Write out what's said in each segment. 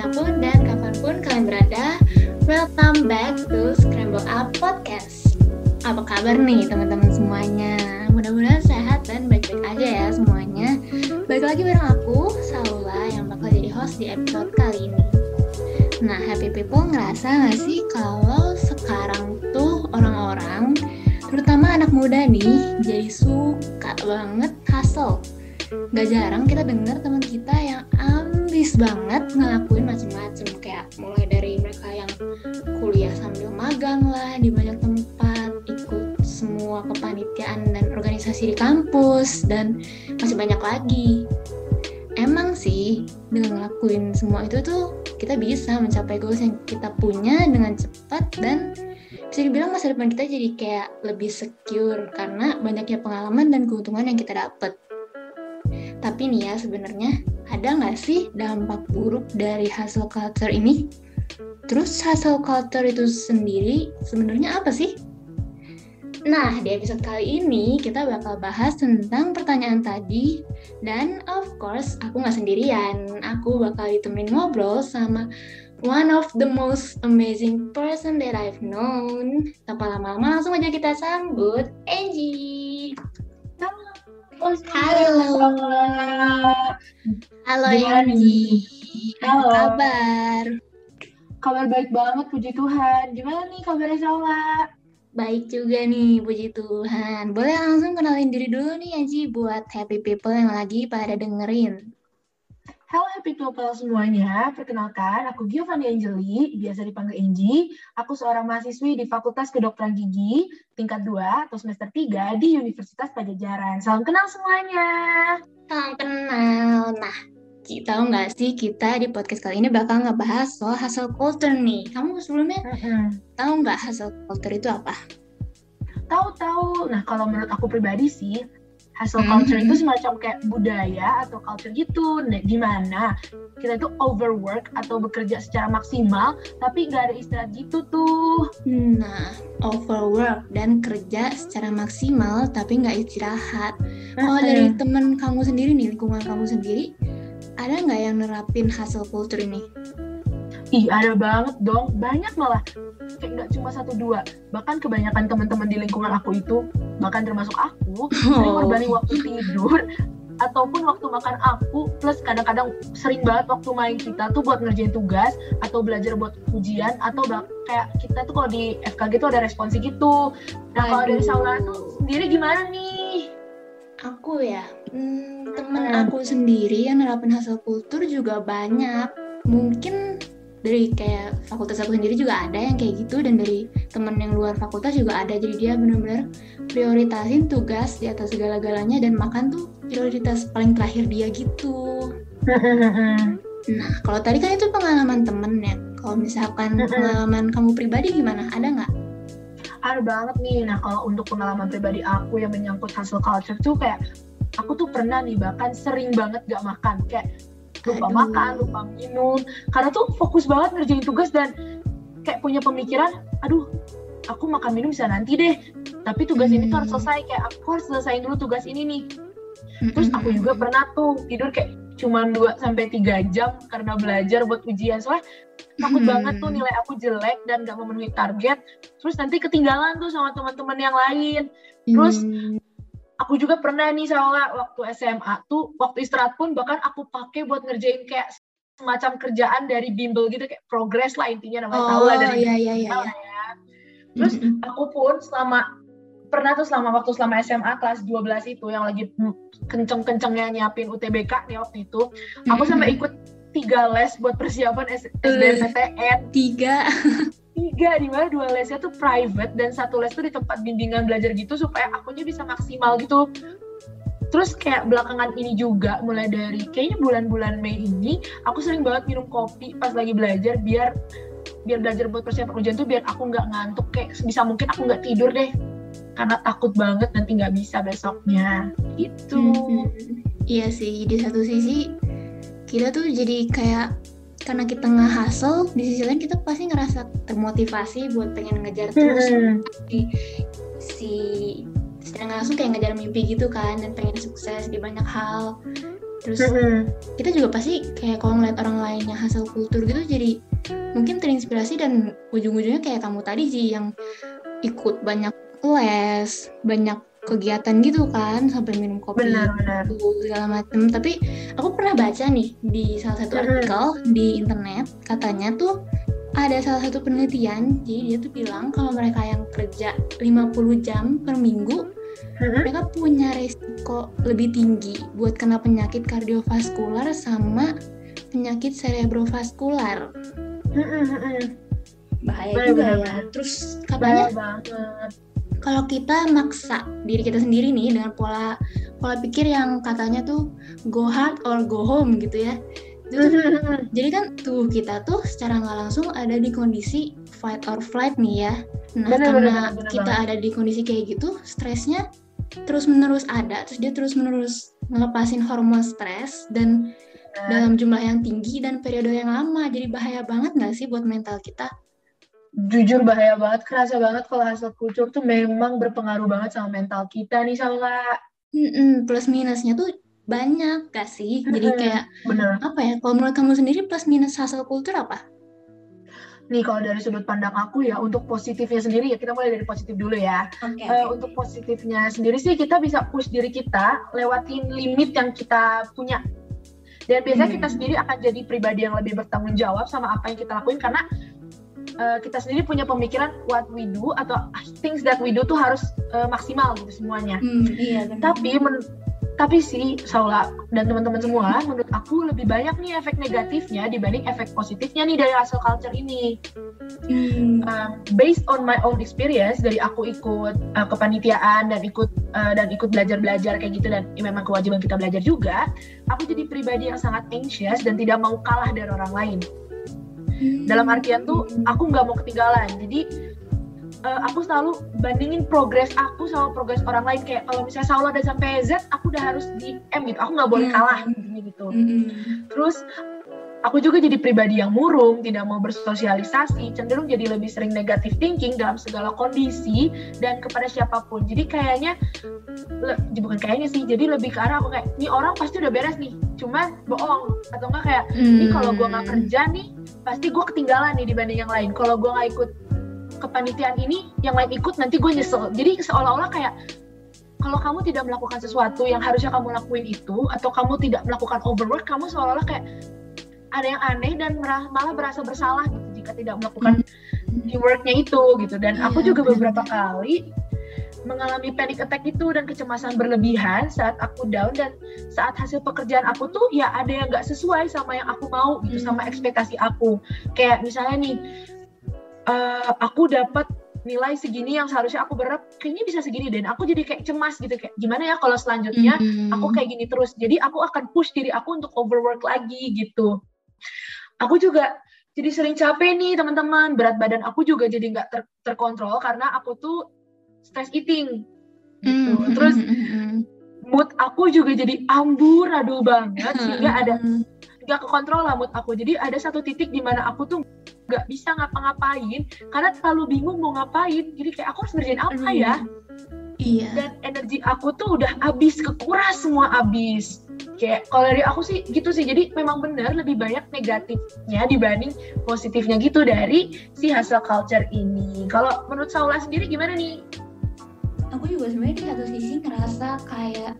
di mana pun dan kapan pun kalian berada, welcome back to Scramble Up Podcast. Apa kabar nih teman-teman semuanya? Mudah-mudahan sehat dan baik-baik aja ya semuanya. Baik lagi bareng aku, Saula, yang bakal jadi host di episode kali ini. Nah, happy people ngerasa gak sih kalau sekarang tuh orang-orang, terutama anak muda nih, jadi suka banget hustle Gak jarang kita dengar teman kita yang ambis banget ngelakuin macam-macam kayak mulai dari mereka yang kuliah sambil magang lah di banyak tempat, ikut semua kepanitiaan dan organisasi di kampus dan masih banyak lagi. Emang sih dengan ngelakuin semua itu tuh kita bisa mencapai goals yang kita punya dengan cepat dan bisa dibilang masa depan kita jadi kayak lebih secure karena banyaknya pengalaman dan keuntungan yang kita dapat. Tapi nih ya sebenarnya ada nggak sih dampak buruk dari hustle culture ini? Terus hustle culture itu sendiri sebenarnya apa sih? Nah, di episode kali ini kita bakal bahas tentang pertanyaan tadi dan of course aku nggak sendirian. Aku bakal ditemenin ngobrol sama one of the most amazing person that I've known. Tanpa lama-lama langsung aja kita sambut Angie. Halo. Halo Yanji. Apa kabar? Kabar baik banget, puji Tuhan. Gimana nih kabarnya Saula? Baik juga nih, puji Tuhan. Boleh langsung kenalin diri dulu nih Yanji buat happy people yang lagi pada dengerin. Halo happy people semuanya, perkenalkan aku Giovanni Angeli, biasa dipanggil Angie. Aku seorang mahasiswi di Fakultas Kedokteran Gigi, tingkat 2 atau semester 3 di Universitas Pajajaran. Salam kenal semuanya. Salam kenal. Nah, tahu nggak sih kita di podcast kali ini bakal ngebahas soal hustle culture nih. Kamu sebelumnya tahu nggak hustle culture itu apa? Tahu-tahu. Nah, kalau menurut aku pribadi sih, hustle culture mm -hmm. itu semacam kayak budaya atau culture gitu, nah, di mana kita itu overwork atau bekerja secara maksimal, tapi nggak ada istirahat gitu tuh. Nah, overwork dan kerja secara maksimal, tapi nggak istirahat. Kalau -huh. dari temen kamu sendiri nih, lingkungan kamu sendiri, ada nggak yang nerapin hustle culture ini? Ih, ada banget dong. Banyak malah. Kayak nggak cuma satu dua. Bahkan kebanyakan teman-teman di lingkungan aku itu, bahkan termasuk aku, sering korbanin waktu tidur ataupun waktu makan aku plus kadang-kadang sering banget waktu main kita tuh buat ngerjain tugas atau belajar buat ujian atau kayak kita tuh kalau di FKG tuh ada responsi gitu. Nah kalau dari Saula tuh sendiri gimana nih? Aku ya, hmm, temen hmm. aku sendiri yang nerapin hasil kultur juga banyak. Mungkin dari kayak fakultas aku sendiri juga ada yang kayak gitu dan dari temen yang luar fakultas juga ada. Jadi dia benar-benar prioritasin tugas di atas segala-galanya dan makan tuh prioritas paling terakhir dia gitu. Nah kalau tadi kan itu pengalaman temen ya. Kalau misalkan pengalaman kamu pribadi gimana? Ada nggak? Ada banget nih. Nah kalau untuk pengalaman pribadi aku yang menyangkut hustle culture tuh kayak aku tuh pernah nih bahkan sering banget gak makan. Kayak lupa Aduh. makan, lupa minum. Karena tuh fokus banget ngerjain tugas dan kayak punya pemikiran, aduh, aku makan minum bisa nanti deh. Tapi tugas hmm. ini tuh harus hmm. selesai, kayak aku harus selesaiin dulu tugas ini nih. Terus aku juga pernah tuh tidur kayak cuma 2 sampai tiga jam karena belajar buat ujian. Soalnya takut hmm. banget tuh nilai aku jelek dan gak memenuhi target. Terus nanti ketinggalan tuh sama teman-teman yang lain. Terus hmm aku juga pernah nih soalnya waktu SMA tuh waktu istirahat pun bahkan aku pakai buat ngerjain kayak semacam kerjaan dari bimbel gitu kayak progres lah intinya namanya oh, tahu lah dari iya, iya, iya. ya. Terus mm-hmm. aku pun selama pernah tuh selama waktu selama SMA kelas 12 itu yang lagi kenceng-kencengnya nyiapin UTBK nih waktu itu, aku sampai ikut tiga les buat persiapan SBMPTN. Tiga. tiga di mana dua lesnya tuh private dan satu les tuh di tempat bimbingan belajar gitu supaya akunya bisa maksimal gitu. Terus kayak belakangan ini juga mulai dari kayaknya bulan-bulan Mei ini aku sering banget minum kopi pas lagi belajar biar biar belajar buat persiapan ujian tuh biar aku nggak ngantuk kayak bisa mungkin aku nggak tidur deh. Karena takut banget nanti nggak bisa besoknya. Itu hmm, iya sih di satu sisi kita tuh jadi kayak karena kita nge-hustle di sisi lain kita pasti ngerasa termotivasi buat pengen ngejar terus. Hmm. si, si sedang langsung kayak ngejar mimpi gitu kan dan pengen sukses di banyak hal. Terus kita juga pasti kayak kalau ngeliat orang lain yang hasil kultur gitu jadi mungkin terinspirasi dan ujung-ujungnya kayak kamu tadi sih yang ikut banyak les banyak kegiatan gitu kan sampai minum kopi benar, benar. segala macam tapi aku pernah baca nih di salah satu artikel di internet katanya tuh ada salah satu penelitian jadi dia tuh bilang kalau mereka yang kerja 50 jam per minggu mereka punya resiko lebih tinggi buat kena penyakit kardiovaskular sama penyakit cerebrovaskular. Bahaya juga ya. terus katanya kalau kita maksa diri kita sendiri nih dengan pola pola pikir yang katanya tuh go hard or go home gitu ya. Itu jadi kan tuh kita tuh secara nggak langsung ada di kondisi fight or flight nih ya. Nah bener, karena bener, bener, kita bener. ada di kondisi kayak gitu stresnya terus menerus ada. Terus dia terus menerus ngelepasin hormon stres dan dalam jumlah yang tinggi dan periode yang lama. Jadi bahaya banget nggak sih buat mental kita jujur bahaya banget, kerasa banget kalau hasil kultur tuh memang berpengaruh banget sama mental kita nih sama mm plus minusnya tuh banyak gak sih? Jadi kayak Bener. apa ya? Kalau menurut kamu sendiri plus minus hasil kultur apa? Nih kalau dari sudut pandang aku ya untuk positifnya sendiri ya kita mulai dari positif dulu ya. Okay, uh, Untuk positifnya sendiri sih kita bisa push diri kita lewatin limit yang kita punya. Dan biasanya hmm. kita sendiri akan jadi pribadi yang lebih bertanggung jawab sama apa yang kita lakuin karena uh, kita sendiri punya pemikiran what we do atau things that we do tuh harus uh, maksimal gitu semuanya. Hmm, iya, Tapi men tapi sih Saula dan teman-teman semua menurut aku lebih banyak nih efek negatifnya dibanding efek positifnya nih dari hasil culture ini hmm. um, based on my own experience dari aku ikut uh, kepanitiaan dan ikut uh, dan ikut belajar-belajar kayak gitu dan ya, memang kewajiban kita belajar juga aku jadi pribadi yang sangat anxious dan tidak mau kalah dari orang lain dalam artian tuh aku nggak mau ketinggalan jadi uh, aku selalu bandingin progres aku sama progres orang lain kayak kalau misalnya Saul udah sampai Z aku udah harus di M gitu aku nggak boleh hmm. kalah gitu hmm. terus aku juga jadi pribadi yang murung, tidak mau bersosialisasi, cenderung jadi lebih sering negatif thinking dalam segala kondisi dan kepada siapa pun. Jadi kayaknya, le, bukan kayaknya sih, jadi lebih ke arah aku kayak, ini orang pasti udah beres nih, cuman bohong. Atau enggak kayak, ini kalau gue nggak kerja nih, pasti gue ketinggalan nih dibanding yang lain. Kalau gue nggak ikut kepanitiaan ini, yang lain ikut nanti gue nyesel. Jadi seolah-olah kayak kalau kamu tidak melakukan sesuatu yang harusnya kamu lakuin itu, atau kamu tidak melakukan overwork, kamu seolah-olah kayak ada yang aneh dan malah berasa bersalah gitu jika tidak melakukan teamworknya itu gitu. Dan aku iya, juga beberapa kali mengalami panic attack itu dan kecemasan berlebihan saat aku down dan saat hasil pekerjaan aku tuh ya ada yang nggak sesuai sama yang aku mau gitu hmm. sama ekspektasi aku kayak misalnya nih uh, aku dapat nilai segini yang seharusnya aku berharap kayaknya bisa segini dan aku jadi kayak cemas gitu kayak gimana ya kalau selanjutnya hmm. aku kayak gini terus jadi aku akan push diri aku untuk overwork lagi gitu aku juga jadi sering capek nih teman-teman berat badan aku juga jadi nggak ter terkontrol karena aku tuh stress eating gitu. Mm, Terus mood aku juga jadi amburadul banget sehingga ada nggak kekontrol lah mood aku. Jadi ada satu titik di mana aku tuh nggak bisa ngapa-ngapain karena terlalu bingung mau ngapain. Jadi kayak aku harus ngerjain apa ya? Iya. Dan energi aku tuh udah habis, kekuras semua habis. Kayak kalau dari aku sih gitu sih. Jadi memang benar lebih banyak negatifnya dibanding positifnya gitu dari si hasil culture ini. Kalau menurut Saula sendiri gimana nih? aku juga sebenarnya di satu sisi ngerasa kayak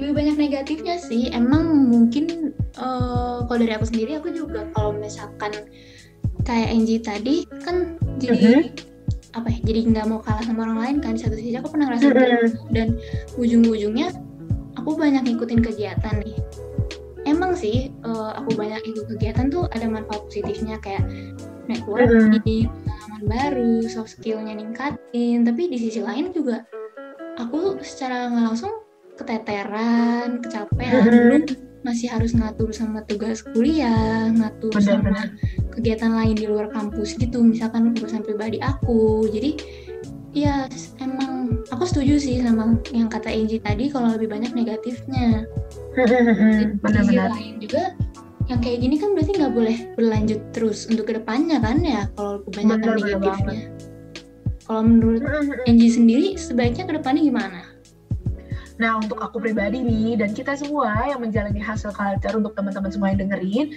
lebih banyak negatifnya sih emang mungkin uh, kalau dari aku sendiri aku juga kalau misalkan kayak Angie tadi kan jadi uh-huh. Apa ya jadi nggak mau kalah sama orang lain kan di satu sisi aku pernah ngerasa uh-huh. dan ujung-ujungnya aku banyak ngikutin kegiatan nih emang sih uh, aku banyak ikut kegiatan tuh ada manfaat positifnya kayak networking, pengalaman baru, soft skillnya ningkatin. Tapi di sisi lain juga aku secara nggak langsung keteteran, kecapean, belum masih harus ngatur sama tugas kuliah, ngatur benar, sama kegiatan lain di luar kampus gitu, misalkan urusan pribadi aku. Jadi ya emang aku setuju sih sama yang kata Angie tadi kalau lebih banyak negatifnya. Sisi lain juga yang kayak gini kan berarti nggak boleh berlanjut terus untuk ke depannya kan ya kalau kebanyakan bener, negatifnya. Kalau menurut Angie sendiri sebaiknya ke depannya gimana? Nah, untuk aku pribadi nih, dan kita semua yang menjalani hasil culture untuk teman-teman semua yang dengerin,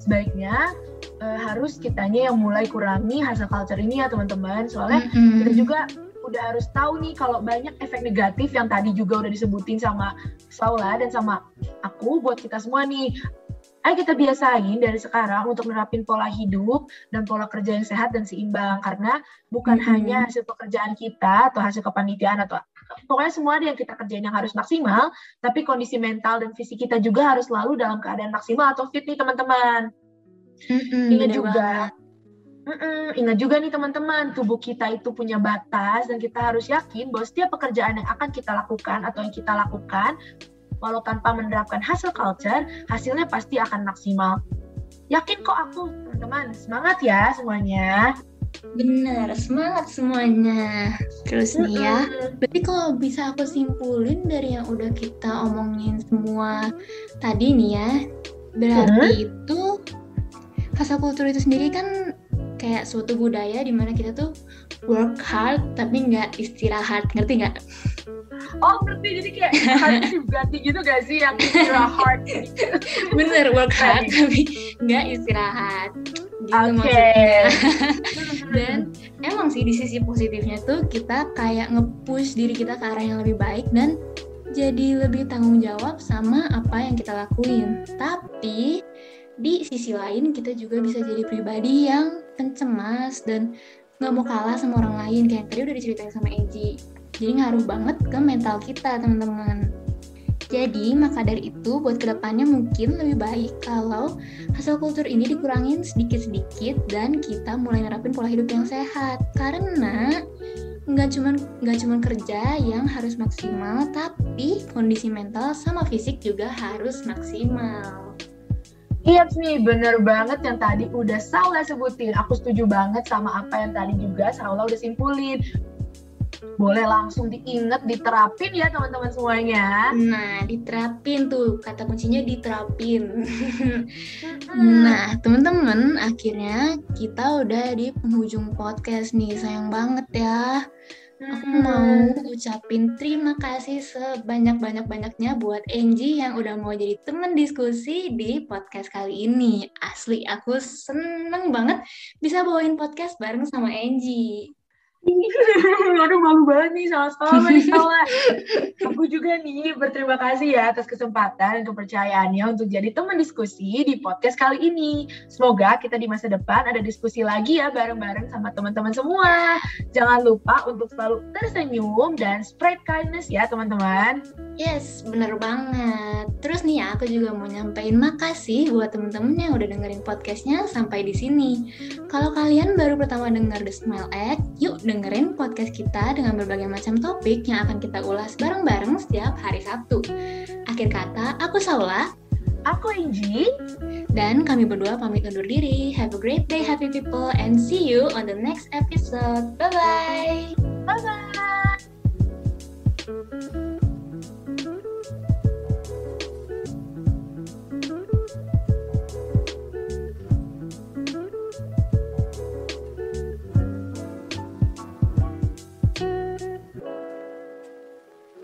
sebaiknya uh, harus kitanya yang mulai kurangi hasil culture ini ya teman-teman. Soalnya mm -hmm. kita juga udah harus tahu nih kalau banyak efek negatif yang tadi juga udah disebutin sama Saula dan sama aku buat kita semua nih. Ayo kita biasain dari sekarang untuk nerapin pola hidup dan pola kerja yang sehat dan seimbang karena bukan hmm. hanya hasil pekerjaan kita atau hasil kepanitiaan atau pokoknya semua yang kita kerjain yang harus maksimal, tapi kondisi mental dan fisik kita juga harus selalu dalam keadaan maksimal atau fit nih teman-teman. Hmm, Ingat juga. Mm-mm, ingat juga nih teman-teman, tubuh kita itu punya batas dan kita harus yakin bahwa setiap pekerjaan yang akan kita lakukan atau yang kita lakukan walau tanpa menerapkan hasil culture, hasilnya pasti akan maksimal. Yakin kok aku, teman-teman. Semangat ya semuanya. Bener, semangat semuanya. Terus nih ya, berarti kalau bisa aku simpulin dari yang udah kita omongin semua tadi nih ya, berarti uh-huh. itu hasil kultur itu sendiri kan kayak suatu budaya di mana kita tuh work hard tapi nggak istirahat, ngerti nggak? oh ngerti. Jadi kayak hard ganti gitu gak sih? Yang istirahat bener work hard tapi nggak istirahat gitu okay. maksudnya dan emang sih di sisi positifnya tuh kita kayak nge-push diri kita ke arah yang lebih baik dan jadi lebih tanggung jawab sama apa yang kita lakuin. Tapi di sisi lain kita juga bisa jadi pribadi yang pencemas dan nggak mau kalah sama orang lain. Kayak tadi udah diceritain sama Eji jadi ngaruh banget ke mental kita teman-teman jadi maka dari itu buat ke depannya mungkin lebih baik kalau hasil kultur ini dikurangin sedikit-sedikit dan kita mulai nerapin pola hidup yang sehat karena nggak cuman nggak cuman kerja yang harus maksimal tapi kondisi mental sama fisik juga harus maksimal. Iya nih, bener banget yang tadi udah Saula sebutin. Aku setuju banget sama apa yang tadi juga Saula udah simpulin boleh langsung diinget, diterapin ya teman-teman semuanya. Nah, diterapin tuh kata kuncinya diterapin. nah, teman-teman, akhirnya kita udah di penghujung podcast nih. Sayang banget ya. Aku mau ucapin terima kasih sebanyak-banyak-banyaknya buat Angie yang udah mau jadi temen diskusi di podcast kali ini. Asli, aku seneng banget bisa bawain podcast bareng sama Angie. Aduh malu banget nih sama-sama nih. Aku juga nih berterima kasih ya atas kesempatan dan kepercayaannya untuk jadi teman diskusi di podcast kali ini. Semoga kita di masa depan ada diskusi lagi ya bareng-bareng sama teman-teman semua. Jangan lupa untuk selalu tersenyum dan spread kindness ya teman-teman. Yes, bener banget. Terus nih ya, aku juga mau nyampein makasih buat temen-temen yang udah dengerin podcastnya sampai di sini. Kalau kalian baru pertama denger The Smile Act, yuk dengerin podcast kita dengan berbagai macam topik yang akan kita ulas bareng-bareng setiap hari Sabtu. Akhir kata, aku Saula. Aku Inji. Dan kami berdua pamit undur diri. Have a great day, happy people, and see you on the next episode. Bye-bye. Bye-bye.